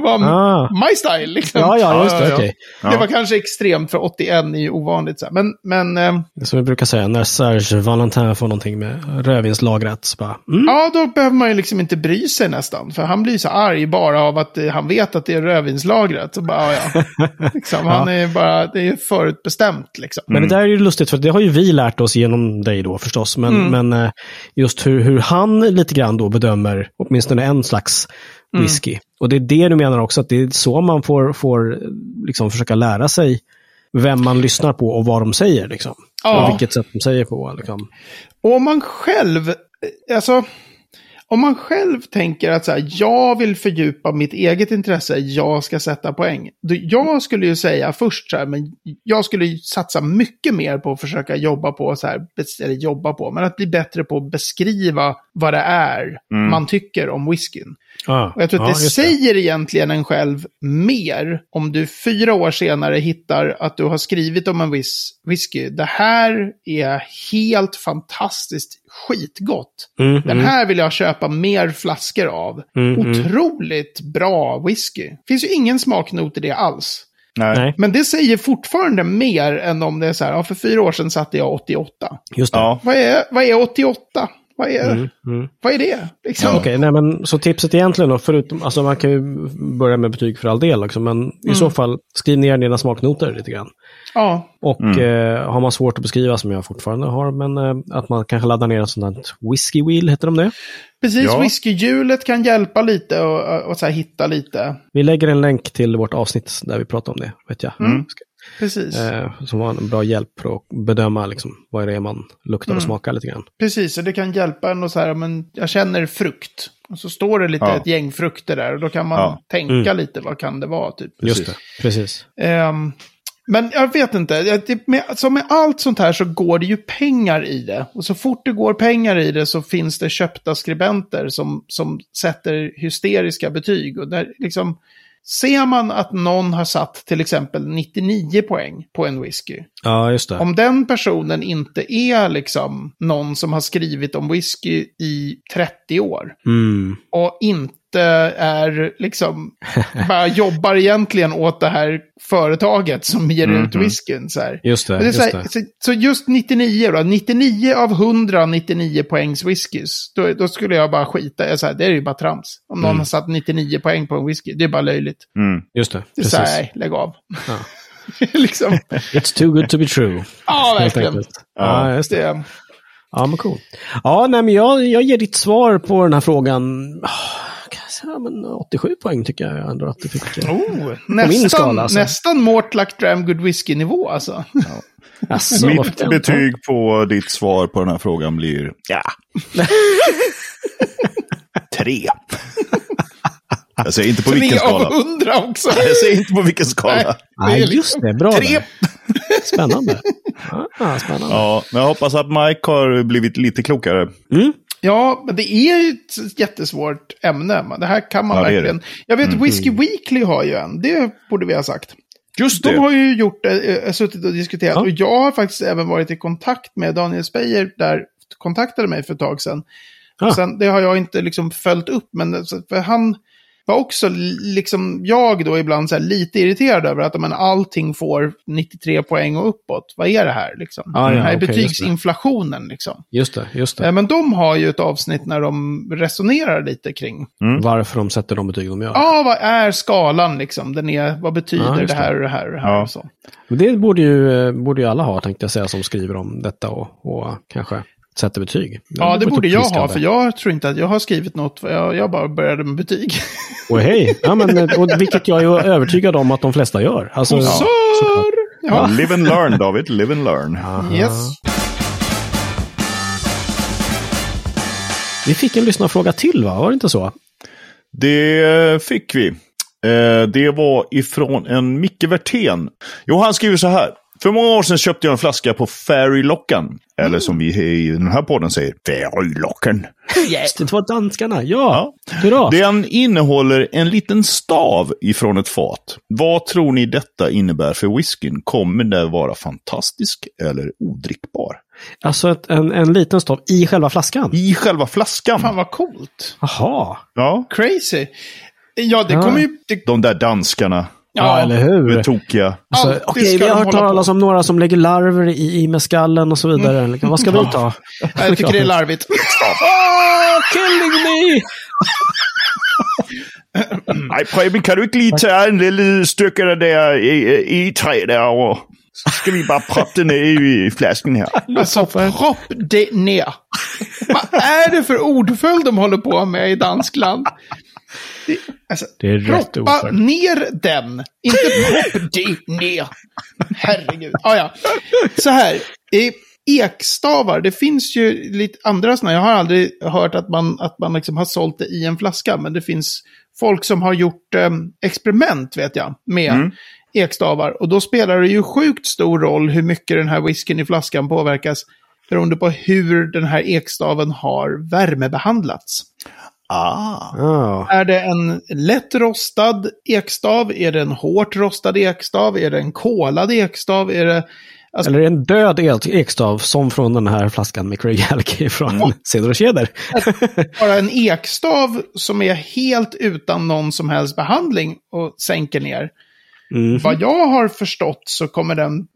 var Ah. my style. Liksom. Ja, ja, just det. Ja, okej. Det var kanske extremt, för 81 är ju ovanligt. Så här. Men, men eh, Som vi brukar säga, när Serge Valentin får någonting med rödvinslagret. Så bara, mm, ja, då behöver man ju liksom inte bry sig nästan. För han blir så arg bara av att eh, han vet att det är rödvinslagret. Så bara, ja, ja. [laughs] liksom, Han är bara, det är förutbestämt liksom. Men det där är ju lustigt, för det har ju vi lärt oss genom dig då förstås. Men, men eh, just hur, hur han lite grann då bedömer åtminstone en slags whisky. Och det är det du menar också, att det är så man får, får liksom försöka lära sig vem man lyssnar på och vad de säger. Liksom. Ja. Och vilket sätt de säger på. Liksom. Och om man själv, eh, alltså, om man själv tänker att så här, jag vill fördjupa mitt eget intresse, jag ska sätta poäng. Jag skulle ju säga först så här, men jag skulle ju satsa mycket mer på att försöka jobba på, så här, eller jobba på, men att bli bättre på att beskriva vad det är man tycker om whiskyn. Ja, Och jag tror att ja, det säger egentligen en själv mer om du fyra år senare hittar att du har skrivit om en viss whisky. Det här är helt fantastiskt skitgott. Mm, Den här vill jag köpa mer flaskor av. Mm, mm. Otroligt bra whisky. finns ju ingen smaknot i det alls. Nej. Nej, Men det säger fortfarande mer än om det är så här, ja, för fyra år sedan satte jag 88. just det. Ja. Vad är, vad är 88? Vad är, Mm, mm. vad är det? Liksom? Okej, nej men så tipset egentligen då, förutom, alltså man kan ju börja med betyg för all del också, men i så fall skriv ner dina smaknoter lite grann. Ja, Och eh, har man svårt att beskriva, som jag fortfarande har, men eh, att man kanske laddar ner ett sånt här whisky wheel, heter de det? Precis, Ja. whiskyhjulet kan hjälpa lite och, och så här hitta lite. Vi lägger en länk till vårt avsnitt där vi pratar om det, vet jag. Ska- Precis, Eh, som var en bra hjälp för att bedöma liksom, vad det är man luktar Mm. och smakar lite grann. precis. Och det kan hjälpa en och så här, men jag känner frukt. Och så står det lite Ja. ett gäng frukter där och då kan man Ja. tänka lite, vad kan det vara typ. Just Precis. det, precis. Ehm, men jag vet inte, Jag- det- med, som med allt sånt här så går det ju pengar i det. Och så fort det går pengar i det så finns det köpta skribenter som, som sätter hysteriska betyg. Och där liksom, ser man att någon har satt till exempel 99 poäng på en whisky. Ja, just det. Om den personen inte är liksom någon som har skrivit om whisky i 30 år Mm. och inte är liksom, [laughs] bara jobbar egentligen åt det här företaget som ger ut whiskyn. Så, här. Just det, det är så, just här, det. så, så just 99 då, 99 av 100 99 poängs whiskys, då, då skulle jag bara skita jag säger, Det är ju bara trams. Om någon har satt 99 poäng på en whisky, det är bara löjligt. Mm. Just det, Det är så här, nej, lägg av. Ja. [laughs] liksom, It's too good to be true. ja verkligen. enkelt. Ja, just det. Det, Ja, men cool. Ja, nej, men jag, jag ger ditt svar på den här frågan. Ah, säga, men 87 poäng tycker jag ändå att du fick. eh. Oh, nästan, skala, alltså. nästan Mortlack Dram Good Whisky-nivå alltså. Asså, varför Mitt betyg på ditt svar på den här frågan blir ja. [laughs] Tre. Jag säger inte på vilken Tre av skala. hundra också. [laughs] Jag säger inte på vilken skala. Nej, just det. Bra Tre. där. Spännande. Ja, spännande. Ja, men jag hoppas att Mike har blivit lite klokare. Mm. Ja, men det är ju ett jättesvårt ämne. men Det här kan man Ja, det verkligen... det. Jag vet, Whiskey Weekly har ju en. Det borde vi ha sagt. Just De har ju gjort det, eh, suttit och diskuterat. Ja. Och jag har faktiskt även varit i kontakt med Daniel Speyer, där kontaktade mig för ett tag sedan. Ja. Och sen, det har jag inte liksom följt upp, men för han var också, liksom jag då ibland så här, lite irriterad över att men, allting får 93 poäng och uppåt. Vad är det här liksom? Ja, ja, Den här det. betygsinflationen liksom. Just det, just det. Eh, Men de har ju ett avsnitt när de resonerar lite kring, Varför de sätter de betyg de gör. ja, vad är skalan liksom? Den är, vad betyder Ja, det här och det här och det här Ja. och så. Men Det borde ju, eh, borde ju alla ha, tänkte jag säga, som skriver om detta och, och kanske sätter betyg. Ja, det borde jag ha, för jag tror inte att jag har skrivit något, jag, jag bara började med betyg. Och hej, ja, men, [laughs] och vilket jag är övertygad om att de flesta gör. Alltså, Sir! Ja, Live and learn, David. Live and learn. yes. Vi fick en lyssnarfråga till, va? Var det inte så? Det fick vi. Eh, Det var ifrån en Micke Werthén. Jo, han skriver så här. För många år sedan köpte jag en flaska på Fairylocken. Eller som vi i den här podden säger, Fairylocken. Yes, det var danskarna. Ja, hurra. Den innehåller en liten stav ifrån ett fat. Vad tror ni detta innebär för whiskyn? Kommer den vara fantastisk eller odrickbar? Alltså ett, en, en liten stav i själva flaskan. I själva flaskan? Fan vad coolt. Jaha. Ja, Crazy. Ja, det Ja. kommer ju... Det, de där danskarna. Ja, eller hur? tokiga. Alltså, Okej, ska vi har hört talas om några som lägger larver i, i meskallen och så vidare. Liksom, Vad ska vi ta? [laughs] jag tycker det är larvigt. Oh, killing me! [laughs] Nej, Preben, kan du inte lige tage en det der i, i træ derovre? Så skal vi bare proppe det ned i, flasken her. [laughs] Alltså, propp det ner. Vad är det för ordföljd de håller på med i danskland? Det, alltså, Det är rätt proppa ordföljd. ner den. Inte propp ner. Herregud. Ah, ja. Så här. I, ekstavar, det finns ju lite andra sådana. Jag har aldrig hört att man, att man liksom har sålt det i en flaska, men det finns folk som har gjort eh, experiment, vet jag, med Mm. ekstavar. Och då spelar det ju sjukt stor roll hur mycket den här whiskyn i flaskan påverkas, beroende på hur den här ekstaven har värmebehandlats. Ah. Ja. Är det en lätt rostad ekstav? Är det en hårt rostad ekstav? Är det en kolad ekstav? Är det... Alltså, Eller en död ekstav som från den här flaskan med Craig Halkey från Ceder och Keder. bara en ekstav som är helt utan någon som helst behandling och sänker ner. Mm. Vad jag har förstått så kommer den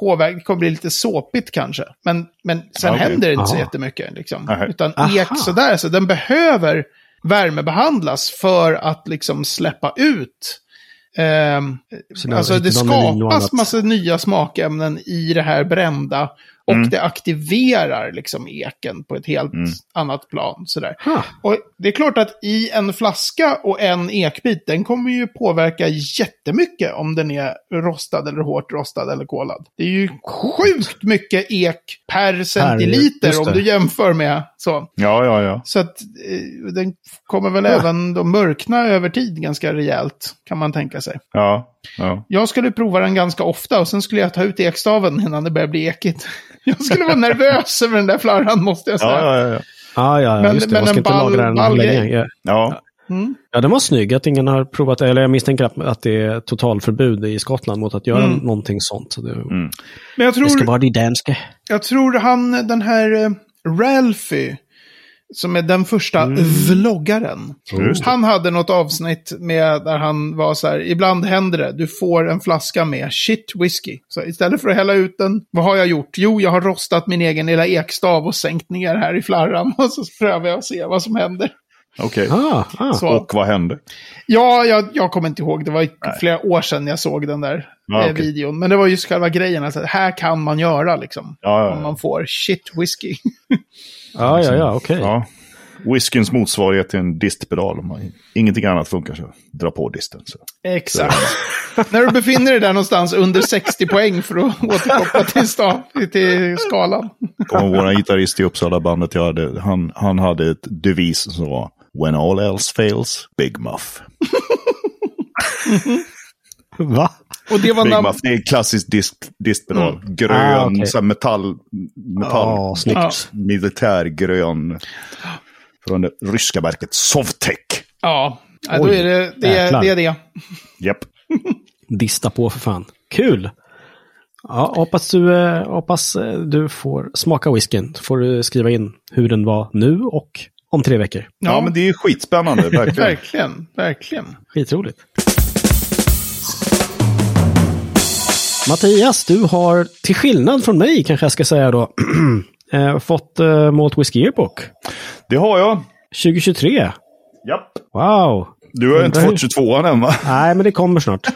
påverka, det kommer bli lite såpigt kanske. Men, men sen Okej. händer det inte så Aha. jättemycket. Liksom. Utan Aha. ek sådär, så den behöver värmebehandlas för att liksom släppa ut. Så det- alltså det skapas massa nya smakämnen i det här brända. Och Mm. det aktiverar liksom eken på ett helt Mm. annat plan. Sådär. Ha. Och det är klart att i en flaska och en ekbit, den kommer ju påverka jättemycket om den är rostad eller hårt rostad eller kolad. Det är ju sjukt mycket ek per centiliter just om du jämför med så. Ja, ja, ja. Så att eh, den kommer väl Ja. även då mörkna över tid ganska rejält, kan man tänka sig. Ja, ja. Jag skulle prova den ganska ofta och sen skulle jag ta ut ekstaven innan det börjar bli ekigt. [laughs] Jag skulle vara nervös över den där flarran, måste jag säga. Ja, ja, ja. Ja, ja, ja Men- just det. men Man ska inte ball- lagra den ball länge. Ja. ja. Mm. ja, den var snygg att ingen har provat. Eller jag misstänker att, att det är totalförbud i Skottland mot att göra Mm. någonting sånt. Så det, Mm. Men jag tror... det ska vara det danska. Jag tror han, den här eh, Ralphie, som är den första vloggaren. Just det. Han hade något avsnitt med där han var så här, ibland händer det, du får en flaska med shit whisky. Så istället för att hälla ut den, vad har jag gjort? Jo, jag har rostat min egen lilla ekstav och sänkt ner här i flarran. [laughs] Och så prövar jag att se vad som händer. Okej. Ah, ah. Så, Och vad hände? ja, jag, jag kommer inte ihåg, det var flera år sedan jag såg den där Ja, eh, okej. videon. Men det var just själva grejen, alltså, här kan man göra liksom. Ja, ja, Om man får shit whisky. ja, [laughs] ja, ja okej. ja. Whiskyns motsvarighet till en distpedal. Ingenting annat funkar så dra på disten. Så. Exakt. När du befinner dig där någonstans under 60 poäng för att återkoppla till, stav, till skalan. Vår gitarrist i Uppsala bandet jag hade, han, han hade ett devis som var When all else fails, Big Muff. [laughs] Va? Och det var Big namn... Muff, det är en klassisk dist, distpedal. Grön, Ah, så här metall, metall Ja, snyggt. militärgrön. Från det ryska verket Sovtek. Ja, ja, då Oj, är det det. Är, det, är det. Japp. [laughs] Dista på för fan. Kul! Ja, hoppas du, eh, hoppas eh, du får smaka whiskyn. Så får du skriva in hur den var nu och om tre veckor. Ja, men det är skitspännande, [laughs] verkligen. Verkligen, verkligen. Skitroligt. Mattias, du har till skillnad från mig kanske jag ska säga då, [clears throat] eh, fått uh, Malt Whisky Yearbook Det har jag. 2023. Japp. Wow! Du har inte Undrar fått 22an än va? Nej, men det kommer snart.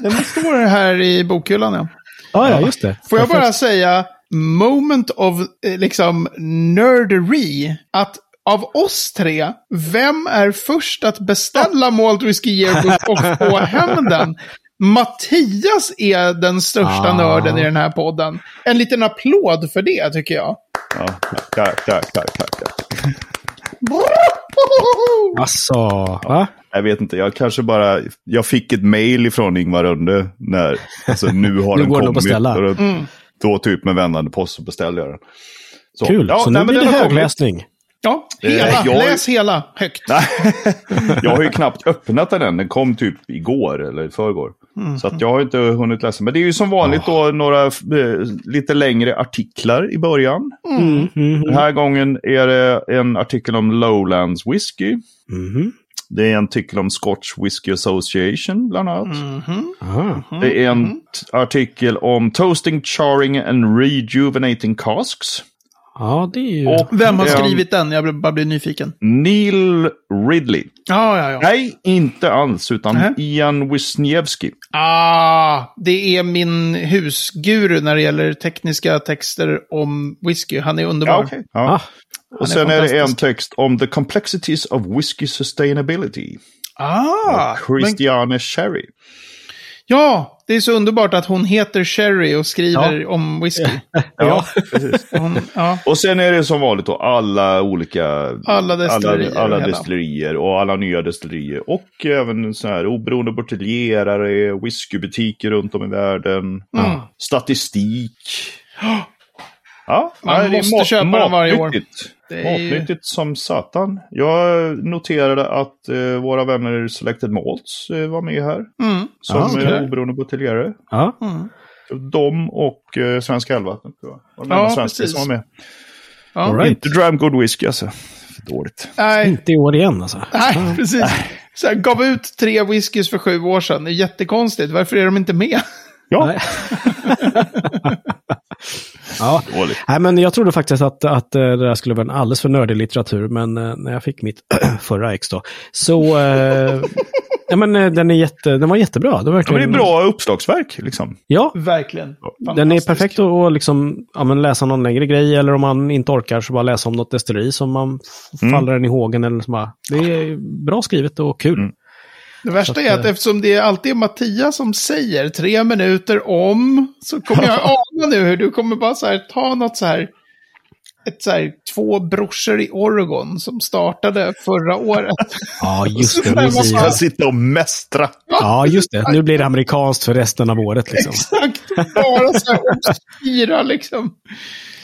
Den står här i bokhyllan, ja. Ja, ja, just det. Får jag bara säga, moment of eh, liksom nerdery, att av oss tre, vem är först att beställa Malt Whisky Yearbook och få hem den? Mattias är den största Ah. nörden i den här podden. En liten applåd för det, tycker jag. Ja, tack, tack, tack, tack. Alltså, va? Jag vet inte, jag kanske bara... Jag fick ett mail ifrån Ingvar Runde när... Alltså nu har Nu den kommit. beställa. Och då, då typ med vändande post så beställde jag den. Så, Kul! Ja, så nej, nu men blir det högläsning. Ja, Eh, hela. jag- Läs hela högt. [laughs] Jag har ju knappt öppnat den än. Den kom typ igår eller i förrgår. Så att jag har inte hunnit läsa. Men det är ju som vanligt då några eh, lite längre artiklar i början. Mm, mm, Den här gången är det en artikel om Lowlands Whisky. mhm. Det är en artikel om Scotch Whisky Association bland annat. Mhm. Aha. Det är en artikel om Toasting, Charring and Rejuvenating Casks. Ja, det är ju... Och Vem har skrivit den? Jag bara blir nyfiken. Neil Ridley. Ja, ja, ja. Nej, inte alls, utan Nähä. Ian Wisniewski. Ah, det är min husguru när det gäller tekniska texter om whisky. Han är underbar. Ja, okej. ja. Ah, Och är sen är, det en text om The Complexities of Whisky Sustainability. Ah, men, Christiane Sherry. ja, det är så underbart att hon heter Sherry och skriver om whisky. [laughs] Ja, precis. [laughs] Hon, ja. Och sen är det som vanligt då alla olika... Alla destillerier Alla, alla destillerier och alla nya destillerier. Och även så här oberoende buteljerare, whiskybutiker runt om i världen. Mm. Statistik. Ja, Man måste köpa dem varje år. Det är ju- Matnyttigt som satan. Jag noterade att eh, våra vänner Selected Malts eh, var med här. Mm. Som Ja, okej. eh, oberoende buteljerare. Ja. Mm. De och eh, Svenska Älvvattnet. Och de Ja, svenska precis. som var med. Ja. All right. Inte Dram Good Whisky alltså. För dåligt. Nej, Inte i år igen alltså. nej, precis. Så jag gav ut tre whiskys för sju år sedan. Det är jättekonstigt. Varför är de inte med? Ja, Nej. [laughs] ja. dåligt. Nej, men jag trodde faktiskt att, att eh, det där skulle vara en alldeles för nördig litteratur, men eh, när jag fick mitt [clears throat] förra ex då, så... Eh, ja, men, eh, den, är jätte, den var jättebra. Det var Ja, men verkligen, det är bra uppslagsverk liksom. Ja, Verkligen. den är perfekt att liksom, ja, men läsa någon längre grej, eller om man inte orkar så bara läsa om något destilleri som man Mm. faller den i hågen. Eller så bara, det är bra skrivet och kul. Mm. Det värsta att, är att eh, eftersom det alltid är Mattias som säger tre minuter om, så kommer jag [laughs] ana nu hur du kommer bara så här ta något så här, ett så här, två brorsor i Oregon som startade förra året. [laughs] Ja, just det. Nu fan- Jag sitter och mästra. ja, just det. Nu blir det amerikanskt för resten av året. Liksom. Exakt, bara så här [laughs] obskyra liksom.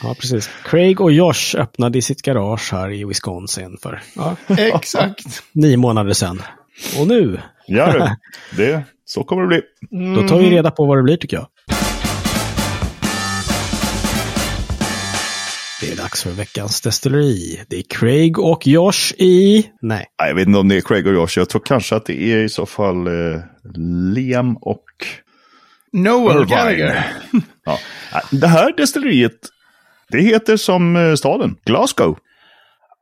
Ja, precis. Craig och Josh öppnade i sitt garage här i Wisconsin för ja, Exakt. nio månader sedan. Och nu, Ja, du. [laughs] det, så kommer det bli. då tar vi reda på vad det blir tycker jag. Det är dags för veckans destilleri. Det är Craig och Josh i... Nej. Jag vet inte om det är Craig och Josh. Jag tror kanske att det är i så fall eh, Liam och Noel. Gallagher. [laughs] Ja. Det här destilleriet, det heter som eh, staden, Glasgow.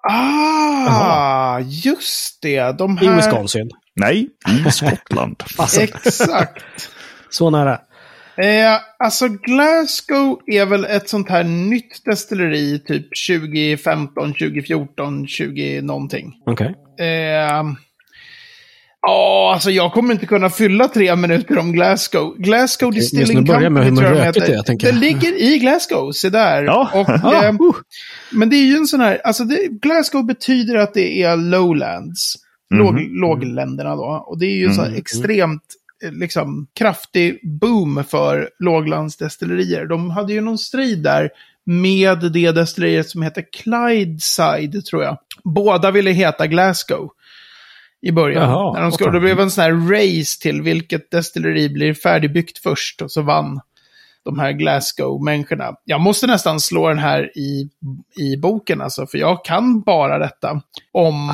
Ah, just det. De I här... Wisconsin. Nej, i [laughs] Skottland. Alltså, Exakt. så nära. Eh, alltså Glasgow är väl ett sånt här nytt destilleri typ 2015, 2014, 20 någonting. Okej. Eh, Ja, alltså jag kommer inte kunna fylla tre minuter om Glasgow. Glasgow Okej, Distilling börjar med Company hur tror jag heter. det är, tänker Det jag. ligger i Glasgow, se där. Ja. Och, Ah, eh, uh. men det är ju en sån här, alltså det, Glasgow betyder att det är lowlands. Låg, Mhm. lågländerna då. Och det är ju en sån här Mm. extremt eh, liksom, kraftig boom för låglandsdestillerier. De hade ju någon strid där med det destilleriet som heter Clydeside, tror jag. Båda ville heta Glasgow i början. Jaha, när de skulle, det blev en sån här race till vilket destilleri blir färdigbyggt först och så vann de här Glasgow-människorna. Jag måste nästan slå den här i, i boken alltså, för jag kan bara detta om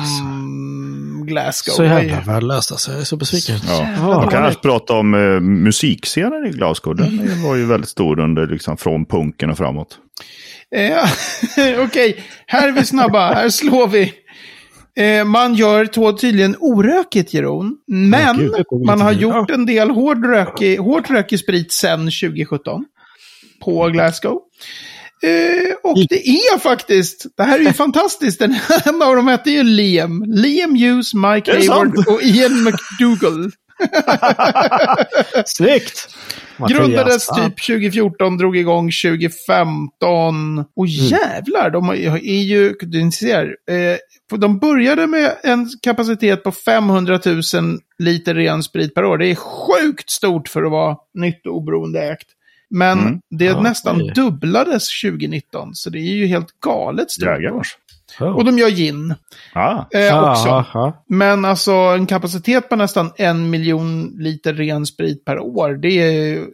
Glasgow. Så jävla värdelöst alltså. Jag är så besviken. Ja. Ja. Man kan alltså prata om eh, musikscenen i Glasgow. Den var ju väldigt stor under, liksom, från punken och framåt. Eh, [laughs] Okej, här är vi snabba. Här slår vi. Eh, man gör två tydligen orökigt, Jeroen. Men gud, kommer man har gjort en del hård rökig, hårt rökig sprit sedan 2017. På Glasgow. Eh, och det är faktiskt, det här är ju [laughs] fantastiskt, den, en av dem hette ju Liam. Liam Hughes, Mike Hayward och Ian McDougall. [laughs] Snyggt! Mattias. Grundades Ah. typ 2014, drog igång 2015. Och jävlar, de är ju, du ser, eh, de började med en kapacitet på 500 000 liter ren sprit per år. Det är sjukt stort för att vara nytt och oberoende ägt. Men Mm. det Ja, nästan oj. dubblades 2019, så det är ju helt galet stort. Jägarns. Oh. Och de gör gin Ah. eh, Ah, också. ah, ah. Men alltså en kapacitet på nästan en miljon liter ren sprit per år. Det är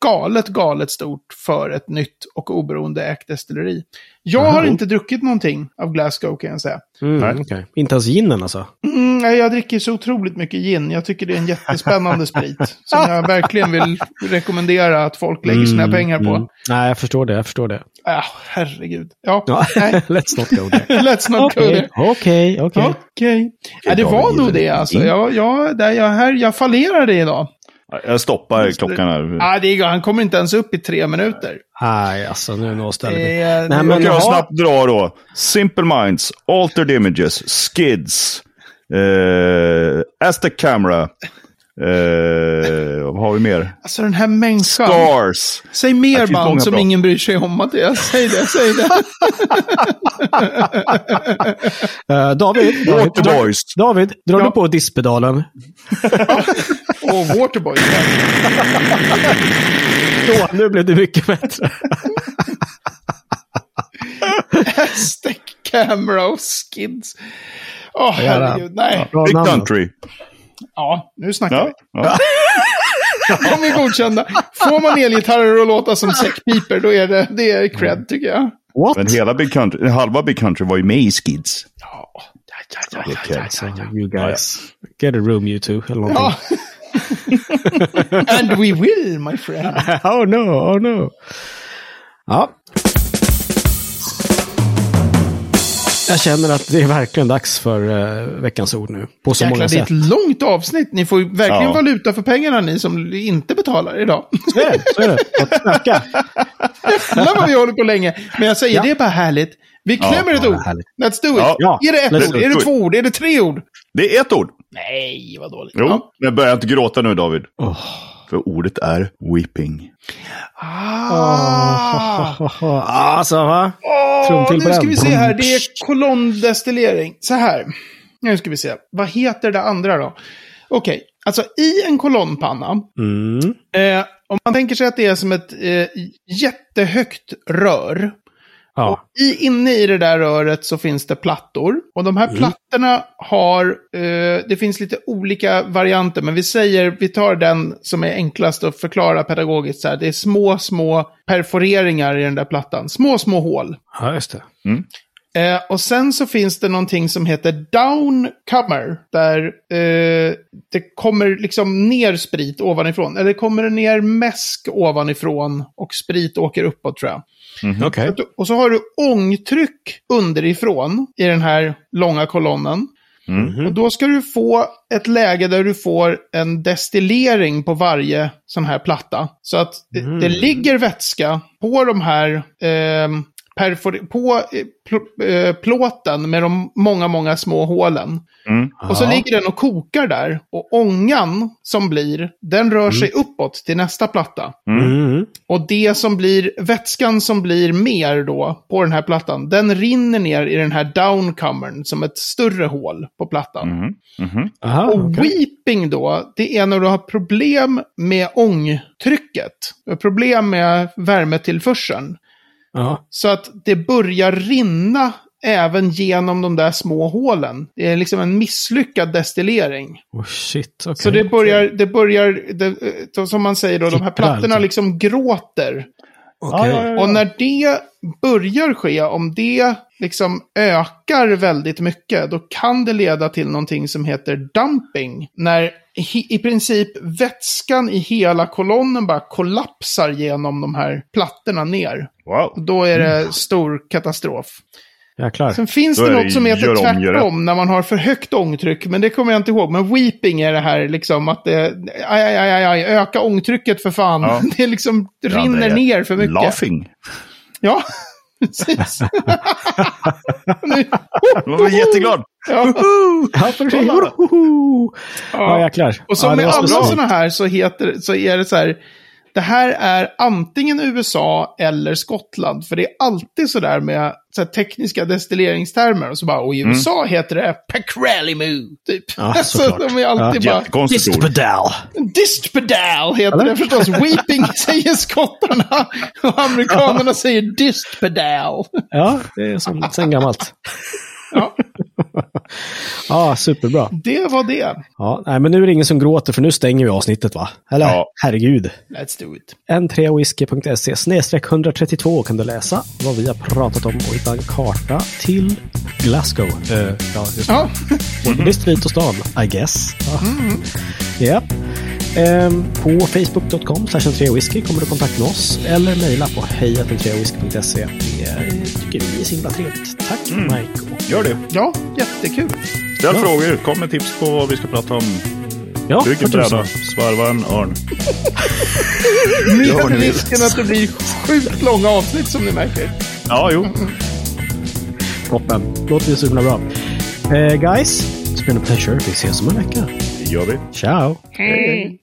galet, galet stort för ett nytt och oberoende ägt destilleri. Jag har inte druckit någonting av Glasgow kan jag säga. Mm, okej. Inte ens ginen alltså? Mm, nej, jag dricker så otroligt mycket gin. Jag tycker det är en jättespännande sprit. [laughs] Som jag verkligen vill rekommendera att folk lägger sina Mm, pengar på. mm. Nej, jag förstår det. Jag förstår det. Ah, herregud. Ja, Ja. [laughs] nej. Let's not go there. [laughs] Let's not go Okej, there. okej, okej. Okej. Ja, det var nog det alltså. Jag, jag, där jag, här, jag fallerade idag. Jag stoppar klockan här. Ja, det är, han kommer inte ens upp i tre minuter. Nej, alltså nu vi. Eh, Nej, det- men Jag kan jaha. snabbt dra då. Simple Minds, Altered Images, Skids, eh, Aztec Camera, Eh, vad har vi mer? Alltså den här människan. Scars. Säg mer band som bra. ingen bryr sig om. Att det. Säg det, säg det. [laughs] Eh, David, David, Waterboys. David, drar Ja. du på diskpedalen? Och Waterboy. Så, nu blev det mycket bättre. Stack camera och skids. Åh, Jävlar. herregud. Nej. Big. Country. Ja, nu snackar Ja, vi. ja. [laughs] De är godkända. Får man elgitarrer att låta som säckpiper, då är det, det är cred, tycker jag. What? Men hela Big Country, halva Big Country var ju med i Skids. Ja, ja, ja, ja, ja, ja, ja. you guys. Get a room you two. Eller. Ja. [laughs] And we will, my friend. [laughs] oh no, oh no. Ja. Jag känner att det är verkligen dags för uh, veckans ord nu. På så Jäklar, många det är sätt. ett långt avsnitt. Ni får verkligen Ja. valuta för pengarna, ni som inte betalar idag. Så är det. Så är det. Att snacka. Jävlar vad vi håller på länge. Men jag säger, Ja. det är bara härligt. Vi klämmer ett ja, ord. härligt. Let's do it. Ja. Är det ett let's ord? do it. Är det två ord? Är det tre ord? Det är ett ord. Nej, vad dåligt. Jo, Ja. men börja inte gråta nu David. Åh. För ordet är weeping. Ah. alltså, va? Åh, Trum till nu på ska vi se här. Det är kolonndestillering. Så här. Nu ska vi se. Vad heter det andra då? Okej, alltså i en kolonnpanna. Mm. Eh, om man tänker sig att det är som ett eh, jättehögt rör. Ja. Och i, inne i det där röret så finns det plattor. Och de här plattorna har, eh, det finns lite olika varianter, men vi säger, vi tar den som är enklast att förklara pedagogiskt. Så här. Det är små, små perforeringar i den där plattan. Små, små hål. ja, just det. Eh, och sen så finns det någonting som heter downcomer. Där eh, det kommer liksom ner sprit ovanifrån. Eller kommer det ner mäsk ovanifrån och sprit åker uppåt tror jag. Okej. Och så har du ångtryck underifrån i den här långa kolonnen. Och då ska du få ett läge där du får en destillering på varje sån här platta. Så att det, det ligger vätska på de här eh, perfor- på eh, pl- eh, plåten med de många, många små hålen. Och så ligger den och kokar där. Och ångan som blir, den rör sig uppåt till nästa platta. Mm. Och det som blir, vätskan som blir mer då på den här plattan, den rinner ner i den här downcommern som ett större hål på plattan. Aha, Och okej. weeping då, det är när du har problem med ångtrycket. Problem med värmetillförseln. Ja. Så att det börjar rinna även genom de där små hålen. Det är liksom en misslyckad destillering. Oh, shit, okej. Så det börjar, det börjar det, eh, som man säger då, de här plattorna liksom. liksom gråter. Okej. Och när det börjar ske, om det liksom ökar väldigt mycket, då kan det leda till någonting som heter dumping. När i, princip vätskan i hela kolonnen bara kollapsar genom de här plattorna ner. Wow. Då är det stor katastrof. Jäklar. Sen finns Då det något som heter tvärtom, när man har för högt ångtryck. Men det kommer jag inte ihåg. Men weeping är det här liksom att det, aj, aj, aj, aj, öka ångtrycket för fan. Ja. [laughs] Det liksom Ja, rinner det ner för mycket. Laughing. Ja, [laughs] precis. [laughs] Nu- Jag var jätteglad. Ja. Ja! Ja, jäklar. Och som ja, med alla sådana här så, heter, så är det så här. Det här är antingen USA eller Skottland. För det är alltid så där med så här tekniska destilleringstermer. Och så bara, och i USA heter det Pacralimu. Typ. Ja, [laughs] alltså, såklart. de är alltid bara... Jättekonstigt ord. Diskpedal. Distpedal heter Eller? det förstås. Weeping [laughs] säger skottarna. [laughs] Och amerikanerna säger distpedal. Ja, det är som sen gammalt. Ja, [laughs] Ja, superbra. det var det. Ja, nej, men nu är det ingen som gråter för nu stänger vi avsnittet va? Eller? Ja. Herregud. Let's do it. n3whisky.se snedstreck 132 kan du läsa vad vi har pratat om och hitta en karta till Glasgow. Eh, ja, just det. Ja, [laughs] Visst vit och stan, I guess. Ja. Ja. Ehm, på facebook.com whisky kommer du kontakt med oss eller mejla på hejatentreawhisky.se. Det tycker vi är så himla trevligt. Tack Mike. Och, Gör det. ja jättekul. Ställ Ja. frågor. Kom med tips på vad vi ska prata om. ja, Bygg en bräda. Svarva en örn. [laughs] Med risken att det blir sjukt långa avsnitt som ni märker. Ja, jo. Toppen. Låter så himla bra. Eh, guys, it's been a pleasure. Vi ses om en vecka. Det gör vi. Ciao! Hej!